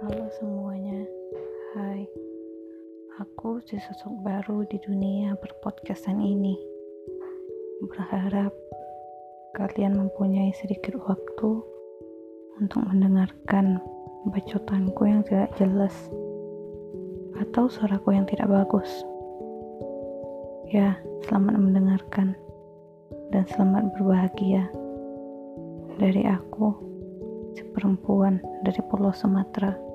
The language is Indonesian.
Halo semuanya, hai. Aku si sosok baru di dunia berpodcastan ini. Berharap kalian mempunyai sedikit waktu untuk mendengarkan bacotanku yang tidak jelas atau suaraku yang tidak bagus. Ya, selamat mendengarkan dan selamat berbahagia dari aku, seperempuan dari Pulau Sumatera.